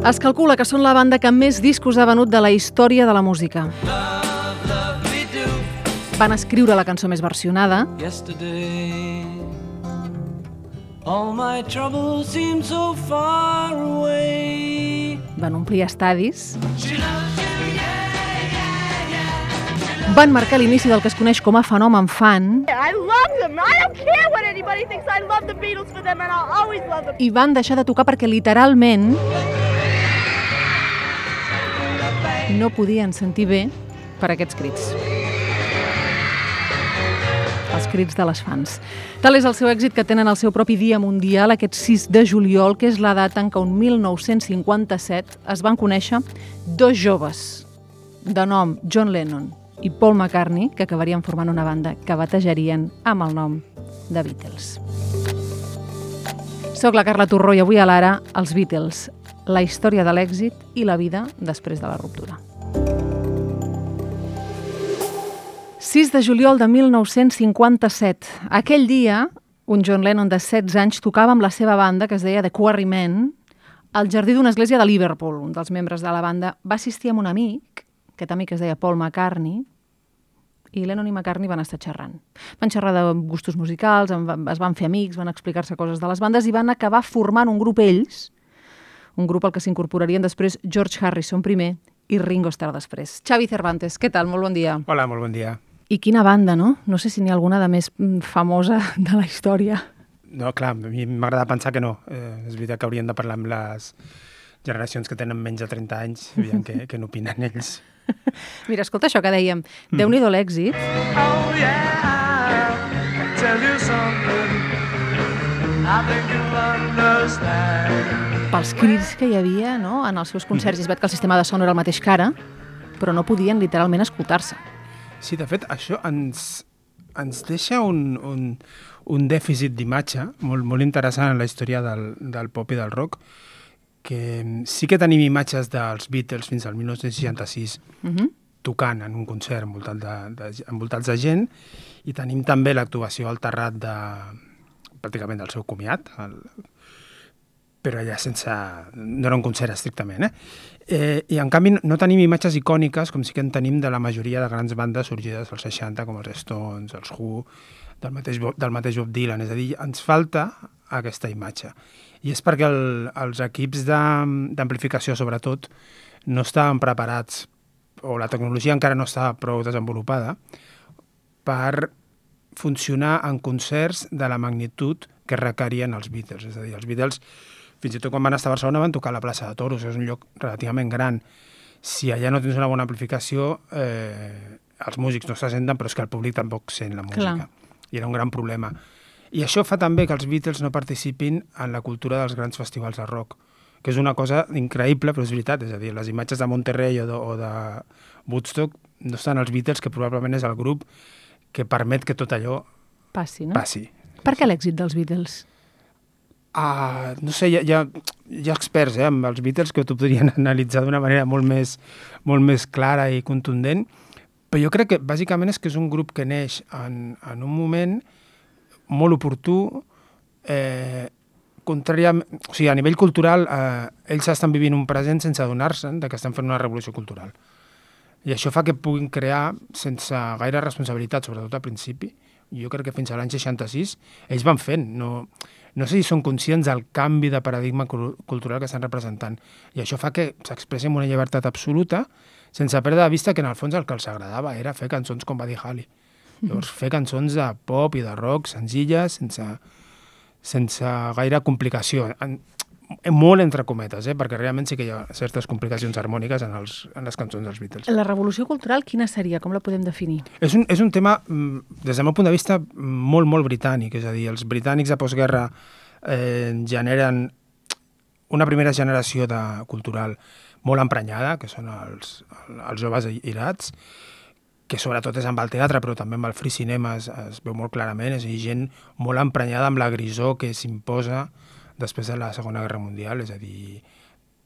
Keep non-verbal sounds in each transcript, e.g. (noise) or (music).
Es calcula que són la banda que més discos ha venut de la història de la música. Van escriure la cançó més versionada. Yesterday, all my troubles seem so far away. Van omplir estadis. Van marcar l'inici del que es coneix com a fenomen fan I love them. I don't care what anybody thinks. I love the Beatles for them, and I'll always love them. i van deixar de tocar perquè literalment no podien sentir bé per aquests crits. Els crits de les fans. Tal és el seu èxit que tenen el seu propi dia mundial, aquest 6 de juliol, que és la data en què un 1957 es van conèixer dos joves de nom John Lennon i Paul McCartney, que acabarien formant una banda que batejarien amb el nom de Beatles. Soc la Carla Torró i avui a l'Ara, els Beatles, la història de l'èxit i la vida després de la ruptura. 6 de juliol de 1957. Aquell dia, un John Lennon de 16 anys tocava amb la seva banda, que es deia The Quarrymen, al jardí d'una església de Liverpool. Un dels membres de la banda va assistir amb un amic, aquest amic es deia Paul McCartney, i Lennon i McCartney van estar xerrant. Van xerrar de gustos musicals, es van fer amics, van explicar-se coses de les bandes i van acabar formant un grup ells, un grup al que s'incorporarien després George Harrison primer i Ringo Starr després. Xavi Cervantes, què tal? Molt bon dia. Hola, molt bon dia. I quina banda, no? No sé si n'hi ha alguna de més mm, famosa (laughs) de la història. No, clar, a mi m'agrada pensar que no. Eh, és veritat que hauríem de parlar amb les generacions que tenen menys de 30 anys, aviam què, què n'opinen ells. (laughs) Mira, escolta això que dèiem. Déu-n'hi-do l'èxit. Oh yeah, I'll tell you something. I think you'll understand. Pels crits que hi havia no? en els seus concerts. I és veritat que el sistema de son era el mateix que ara, però no podien literalment escoltar-se. Sí, de fet, això ens, ens deixa un, un, un dèficit d'imatge molt, molt interessant en la història del, del pop i del rock, que sí que tenim imatges dels Beatles fins al 1966 Uh -huh. tocant en un concert envoltat de, de, envoltats de gent i tenim també l'actuació al terrat de, pràcticament del seu comiat, el, però allà sense... no era un concert estrictament, eh? eh I en canvi no tenim imatges icòniques com sí que en tenim de la majoria de grans bandes sorgides als 60, com els Stones, els Who, del mateix, del mateix Bob Dylan, és a dir, ens falta aquesta imatge. I és perquè el, els equips d'amplificació, sobretot, no estaven preparats o la tecnologia encara no estava prou desenvolupada per funcionar en concerts de la magnitud que requerien els Beatles. És a dir, els Beatles, fins i tot quan van estar a Barcelona, van tocar a la plaça de Toros, és un lloc relativament gran. Si allà no tens una bona amplificació, eh, els músics no se senten, però és que el públic tampoc sent la música. Clar. I era un gran problema. I això fa també que els Beatles no participin en la cultura dels grans festivals de rock, que és una cosa increïble, però és veritat. És a dir, les imatges de Monterrey o de, o de Woodstock no estan els Beatles, que probablement és el grup que permet que tot allò Passi, no? passi. Per què l'èxit dels Beatles? Ah, no sé, hi ha, hi ha, hi ha experts eh, amb els Beatles que t'ho podrien (laughs) analitzar d'una manera molt més, molt més clara i contundent, però jo crec que bàsicament és que és un grup que neix en, en un moment molt oportú, eh, o sigui, a nivell cultural, eh, ells estan vivint un present sense adonar-se'n que estan fent una revolució cultural. I això fa que puguin crear sense gaire responsabilitat, sobretot al principi. Jo crec que fins a l'any 66 ells van fent. No, no sé si són conscients del canvi de paradigma cul- cultural que estan representant. I això fa que s'expressi amb una llibertat absoluta sense perdre de vista que en el fons el que els agradava era fer cançons com va dir Halley. Llavors, fer cançons de pop i de rock senzilles, sense, sense gaire complicació. En, molt entre cometes, eh? perquè realment sí que hi ha certes complicacions harmòniques en, els, en les cançons dels Beatles. La revolució cultural quina seria? Com la podem definir? És un, és un tema, mm, des del meu punt de vista, molt, molt britànic. És a dir, els britànics de postguerra eh, generen una primera generació de cultural molt emprenyada, que són els, els joves irats, que sobretot és amb el teatre, però també amb el free cinema es, es veu molt clarament, és a dir, gent molt emprenyada amb la grisó que s'imposa després de la Segona Guerra Mundial, és a dir,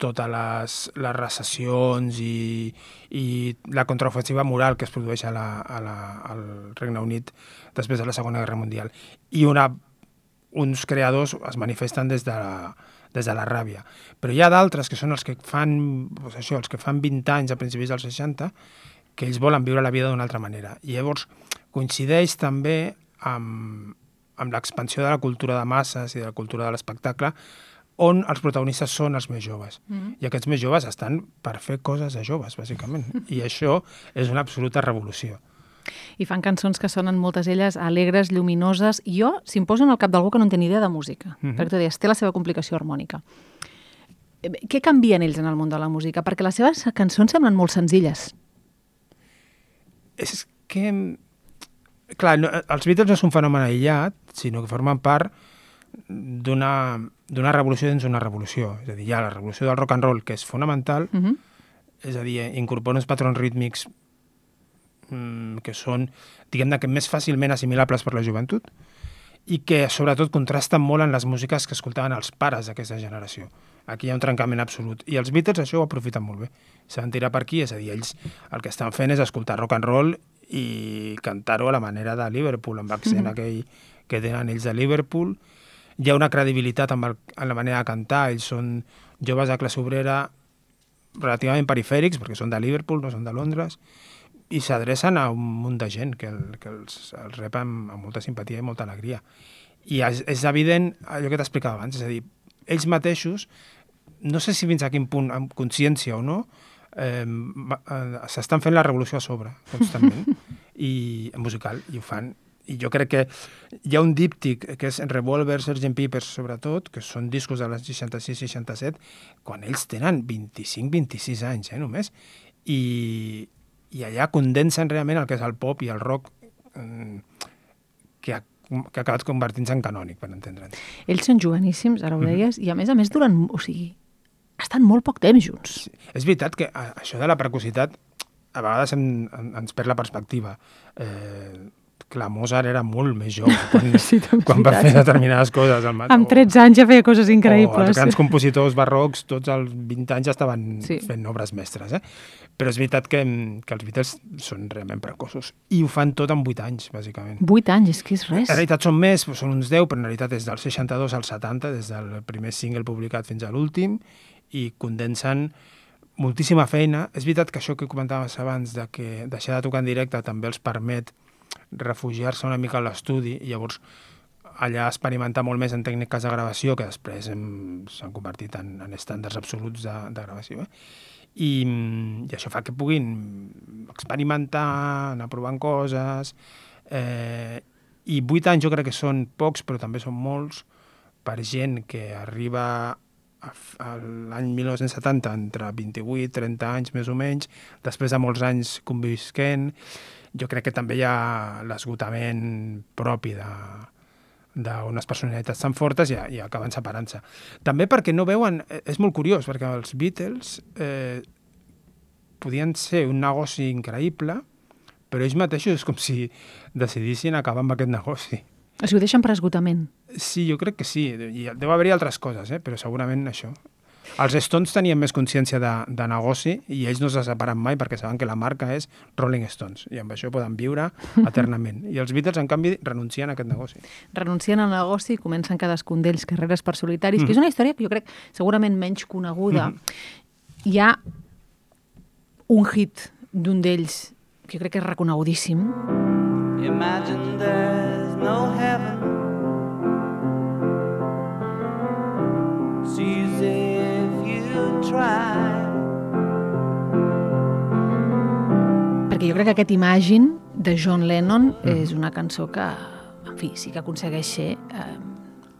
totes les, les recessions i, i la contraofensiva moral que es produeix a la, a la, al Regne Unit després de la Segona Guerra Mundial. I una uns creadors es manifesten des de la, des de la ràbia. Però hi ha d'altres que són els que fan, doncs això, els que fan 20 anys a principis dels 60, que ells volen viure la vida d'una altra manera. I llavors coincideix també amb, amb l'expansió de la cultura de masses i de la cultura de l'espectacle, on els protagonistes són els més joves. Mm -hmm. I aquests més joves estan per fer coses de joves, bàsicament. I això és una absoluta revolució. I fan cançons que sonen moltes elles alegres, lluminoses. I jo, si em posen al cap d'algú que no en té ni idea de música, mm -hmm. perquè tu deies, té la seva complicació harmònica. Eh, Què canvien ells en el món de la música? Perquè les seves cançons semblen molt senzilles. És que... Clar, no, els Beatles no és un fenomen aïllat, sinó que formen part d'una revolució dins d'una revolució. És a dir, hi ha la revolució del rock and roll, que és fonamental, Mm -hmm. és a dir, incorpora uns patrons rítmics mm, que són, diguem-ne, que més fàcilment assimilables per la joventut i que, sobretot, contrasten molt en les músiques que escoltaven els pares d'aquesta generació. Aquí hi ha un trencament absolut. I els Beatles això ho aprofiten molt bé. Se van tirar per aquí, és a dir, ells el que estan fent és escoltar rock and roll i cantar-ho a la manera de Liverpool, amb l'accent mm -hmm. aquell que tenen ells de Liverpool. Hi ha una credibilitat amb, el, amb la manera de cantar. Ells són joves de classe obrera relativament perifèrics, perquè són de Liverpool, no són de Londres, i s'adrecen a un munt de gent que, el, que els, els rep amb, amb molta simpatia i molta alegria. I és, és evident allò que t'explicava abans, és a dir, ells mateixos, no sé si fins a quin punt, amb consciència o no, eh, s'estan fent la revolució a sobre, constantment, (laughs) i musical, i ho fan. I jo crec que hi ha un díptic, que és Revolver, Sgt. Pepper, sobretot, que són discos de l'any 66-67, quan ells tenen 25-26 anys, eh, només. I, I allà condensen realment el que és el pop i el rock mm, que ha, que ha acabat convertint-se en canònic, per entendre'ns. Ells són joveníssims, ara ho deies, i a més a més duren... O sigui, estan molt poc temps junts. Sí. És veritat que això de la precocitat a vegades em, en, ens perd la perspectiva. Eh, clar, Mozart era molt més jove (laughs) quan, Sí, quan va fer determinades coses. Al mat- Amb 13 anys ja feia coses O increïbles. els grans compositors barrocs, tots als 20 anys ja estaven Sí. fent obres mestres. Eh? Però és veritat que, que els Beatles són realment precoços. I ho fan tot en 8 anys, bàsicament. 8 anys, és que és res. En realitat són més, són uns 10, però en realitat és del 62 al 70, des del primer single publicat fins a l'últim, i condensen moltíssima feina. És veritat que això que comentaves abans, de que deixar de tocar en directe també els permet refugiar-se una mica a l'estudi i llavors allà experimentar molt més en tècniques de gravació que després s'han convertit en, en estàndards absoluts de, de gravació. Eh? I, I això fa que puguin experimentar, anar provant coses... Eh, I vuit anys jo crec que són pocs, però també són molts, per gent que arriba l'any 1970 entre 28 i 30 anys més o menys, després de molts anys convisquent, jo crec que també hi ha l'esgotament propi de d'unes personalitats tan fortes i, i acaben separant-se. També perquè no veuen... eh, És molt curiós, perquè els Beatles eh, podien ser un negoci increïble, però ells mateixos és com si decidissin acabar amb aquest negoci. O sigui, ho deixen per esgotament. Sí, jo crec que sí. I deu haver-hi altres coses, eh? però segurament això. Els Stones tenien més consciència de, de negoci i ells no se separen mai perquè saben que la marca és Rolling Stones i amb això poden viure (laughs) eternament. I els Beatles, en canvi, renuncien a aquest negoci. Renuncien al negoci i comencen cadascun d'ells carreres per solitaris, que és una història que jo crec segurament menys coneguda. Hi ha un hit d'un d'ells que jo crec que és reconegudíssim, Imagine there's no heaven. It's easy if you try. perquè jo crec que aquest Imagine de John Lennon és una cançó que, en fi, sí que aconsegueix ser eh,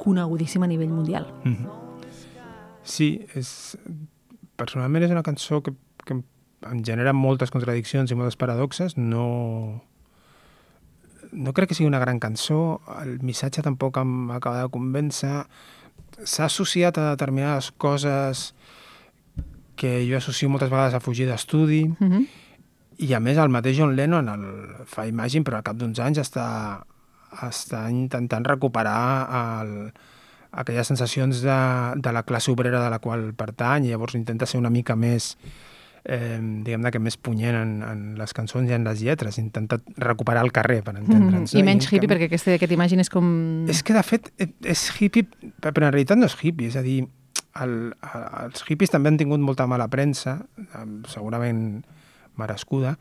conegudíssima a nivell mundial. Sí, és, personalment és una cançó que, que em genera moltes contradiccions i moltes paradoxes. No, no crec que sigui una gran cançó, el missatge tampoc em acaba de convèncer. S'ha associat a determinades coses que jo associo moltes vegades a fugir d'estudi, Mm -hmm. i a més el mateix John Lennon el, fa Imagine, però al cap d'uns anys està, està intentant recuperar el, aquelles sensacions de, de la classe obrera de la qual pertany, i llavors intenta ser una mica més eh, diguem-ne que més punyent en, en les cançons i en les lletres, intentat recuperar el carrer, per entendre'ns. Mm, I no? menys en hippie, canvi- perquè aquesta, aquest imagine és com... És que, de fet, eh, és hippie, però en realitat no és hippie, és a dir, el, el, els hippies també han tingut molta mala premsa, em, segurament merescuda,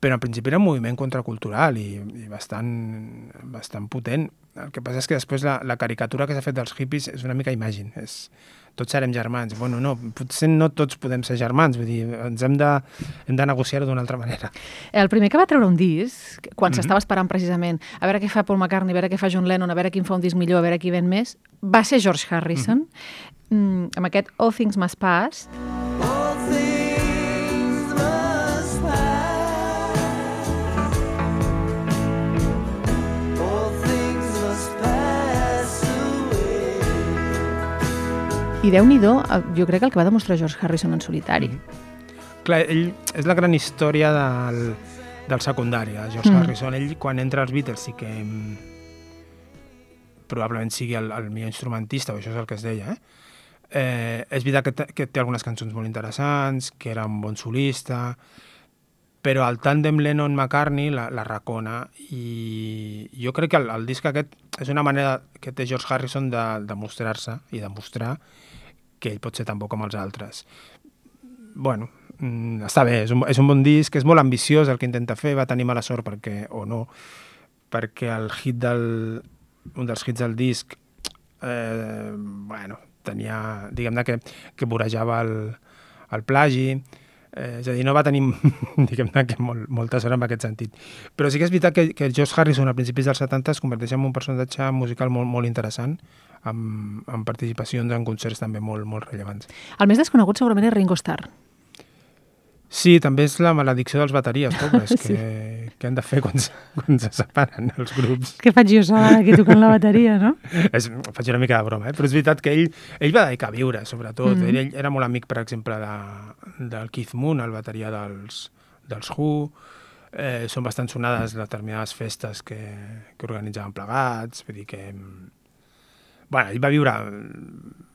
però en principi era un moviment contracultural i, i bastant, bastant potent. El que passa és que després la, la caricatura que s'ha fet dels hippies és una mica imagine, és tots serem germans. Bueno, no, potser no tots podem ser germans, vull dir, ens hem de, hem de negociar-ho d'una altra manera. El primer que va treure un disc, quan Mhm. s'estava esperant precisament a veure què fa Paul McCartney, a veure què fa John Lennon, a veure quin fa un disc millor, a veure qui ven més, va ser George Harrison, Mhm. mm, amb aquest All Things Must Pass. I déu nhi jo crec que el que va demostrar George Harrison en solitari. Clar, ell és la gran història del, del secundari, de George Mm. mm. Harrison. Ell, quan entra als Beatles, sí que mm, probablement sigui el, el millor instrumentista, o això és el que es deia, eh? eh és veritat que, que té algunes cançons molt interessants, que era un bon solista, però el tàndem Lennon-McCartney la, la racona i jo crec que el, el disc aquest és una manera que té George Harrison de, de mostrar-se i de mostrar que ell pot ser tan bo com els altres. Bueno, mm, està bé, és un, és un bon disc, és molt ambiciós el que intenta fer, va tenir mala sort perquè, o no, perquè el hit del, un dels hits del disc eh, bueno, tenia, diguem-ne que, que vorejava el, el plagi, eh, és a dir, no va tenir, (laughs) diguem-ne que molt, molta sort en aquest sentit. Però sí que és veritat que, que Josh Harrison a principis dels 70 es converteix en un personatge musical molt, molt interessant, amb, amb participacions en concerts també molt, molt rellevants. El més desconegut segurament és Ringo Starr. Sí, també és la maledicció dels bateries, pobres, (laughs) Sí. que, que han de fer quan, quan se separen els grups. Què faig jo sola aquí tocant la bateria, no? És, faig una mica de broma, eh? però és veritat que ell, ell va dedicar a viure, sobretot. Mm. -hmm. ell, ell era molt amic, per exemple, de, del Keith Moon, el bateria dels, dels Who. Eh, són bastant sonades determinades festes que, que organitzaven plegats. Vull dir que... mm, Bueno, ell va viure,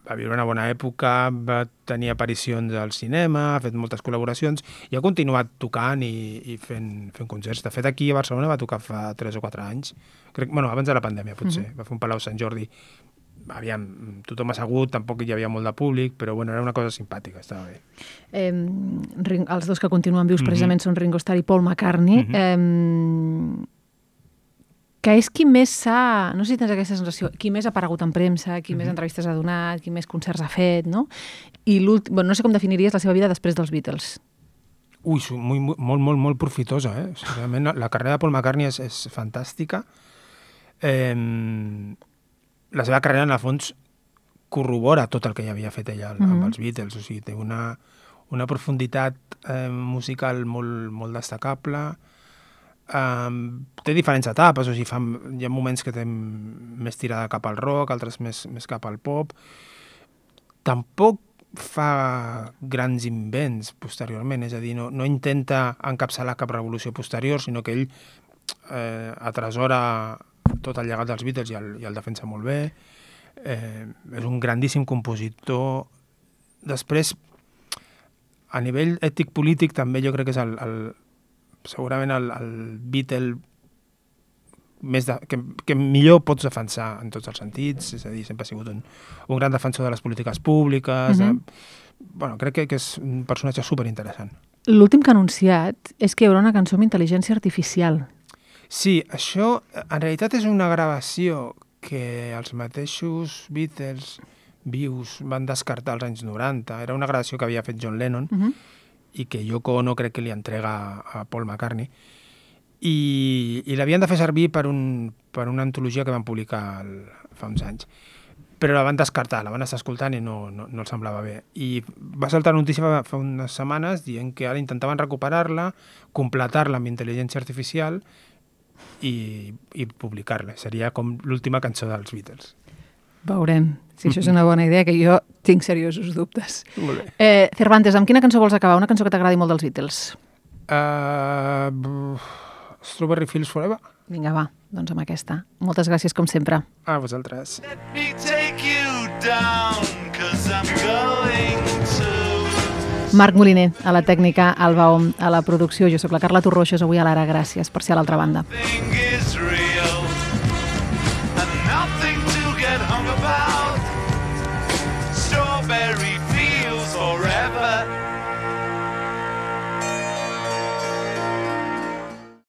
va viure una bona època, va tenir aparicions al cinema, ha fet moltes col·laboracions i ha continuat tocant i, i fent, fent concerts. De fet, aquí a Barcelona va tocar fa 3 o 4 anys. Crec, bueno, abans de la pandèmia, potser. Mhm. Va fer un Palau Sant Jordi. Aviam, tothom assegut, tampoc hi havia molt de públic, però bueno, era una cosa simpàtica, estava bé. Eh, els dos que continuen vius Mhm. precisament són Ringo Starr i Paul McCartney. Mhm. eh, que és qui més s'ha, no sé si tens aquesta sensació, qui més ha aparegut en premsa, qui més Mhm. entrevistes ha donat, qui més concerts ha fet, no? I l'últim, bueno, no sé com definiries la seva vida després dels Beatles. Ui, muy, muy, molt, molt, molt profitosa, eh? O sigui, realment la carrera de Paul McCartney és, és fantàstica. Eh, la seva carrera, en el fons, corrobora tot el que ja havia fet ella mm -hmm. amb els Beatles, o sigui, té una, una profunditat eh, musical molt, molt destacable, Um, té diferents etapes, o sigui, fa, hi ha moments que té més tirada cap al rock, altres més, més cap al pop. Tampoc fa grans invents posteriorment, és a dir, no, no intenta encapçalar cap revolució posterior, sinó que ell eh, atresora tot el llegat dels Beatles i el, i el defensa molt bé. Eh, és un grandíssim compositor. Després, a nivell ètic-polític, també jo crec que és el, el, segurament el, el Beatle més de, que, que millor pots defensar en tots els sentits, és a dir, sempre ha sigut un, un gran defensor de les polítiques públiques, mm Mhm. -hmm. de, bueno, crec que, que és un personatge superinteressant. L'últim que ha anunciat és que hi haurà una cançó amb intel·ligència artificial. Sí, això en realitat és una gravació que els mateixos Beatles vius van descartar als anys 90. Era una gravació que havia fet John Lennon, Uh -huh. I que Yoko Ono crec que li entrega a Paul McCartney i, i l'havien de fer servir per, un, per una antologia que van publicar el, fa uns anys però la van descartar, la van estar escoltant i no, no, no els semblava bé. I va saltar notícia fa unes setmanes dient que ara intentaven recuperar-la, completar-la amb intel·ligència artificial i, i publicar-la. Seria com l'última cançó dels Beatles. Veurem si això és una bona idea, que jo tinc seriosos dubtes. Molt bé. Eh, Cervantes, amb quina cançó vols acabar? Una cançó que t'agradi molt dels Beatles. Uh, Strawberry Fields Forever? Vinga, va, doncs amb aquesta. Moltes gràcies, com sempre. A vosaltres. Let me take you down, cause I'm going to Marc Moliner, a la tècnica, Alba Om, a la producció. Jo sóc la Carla Torroixos, avui a l'Ara. Gràcies per ser a l'altra banda. Nothing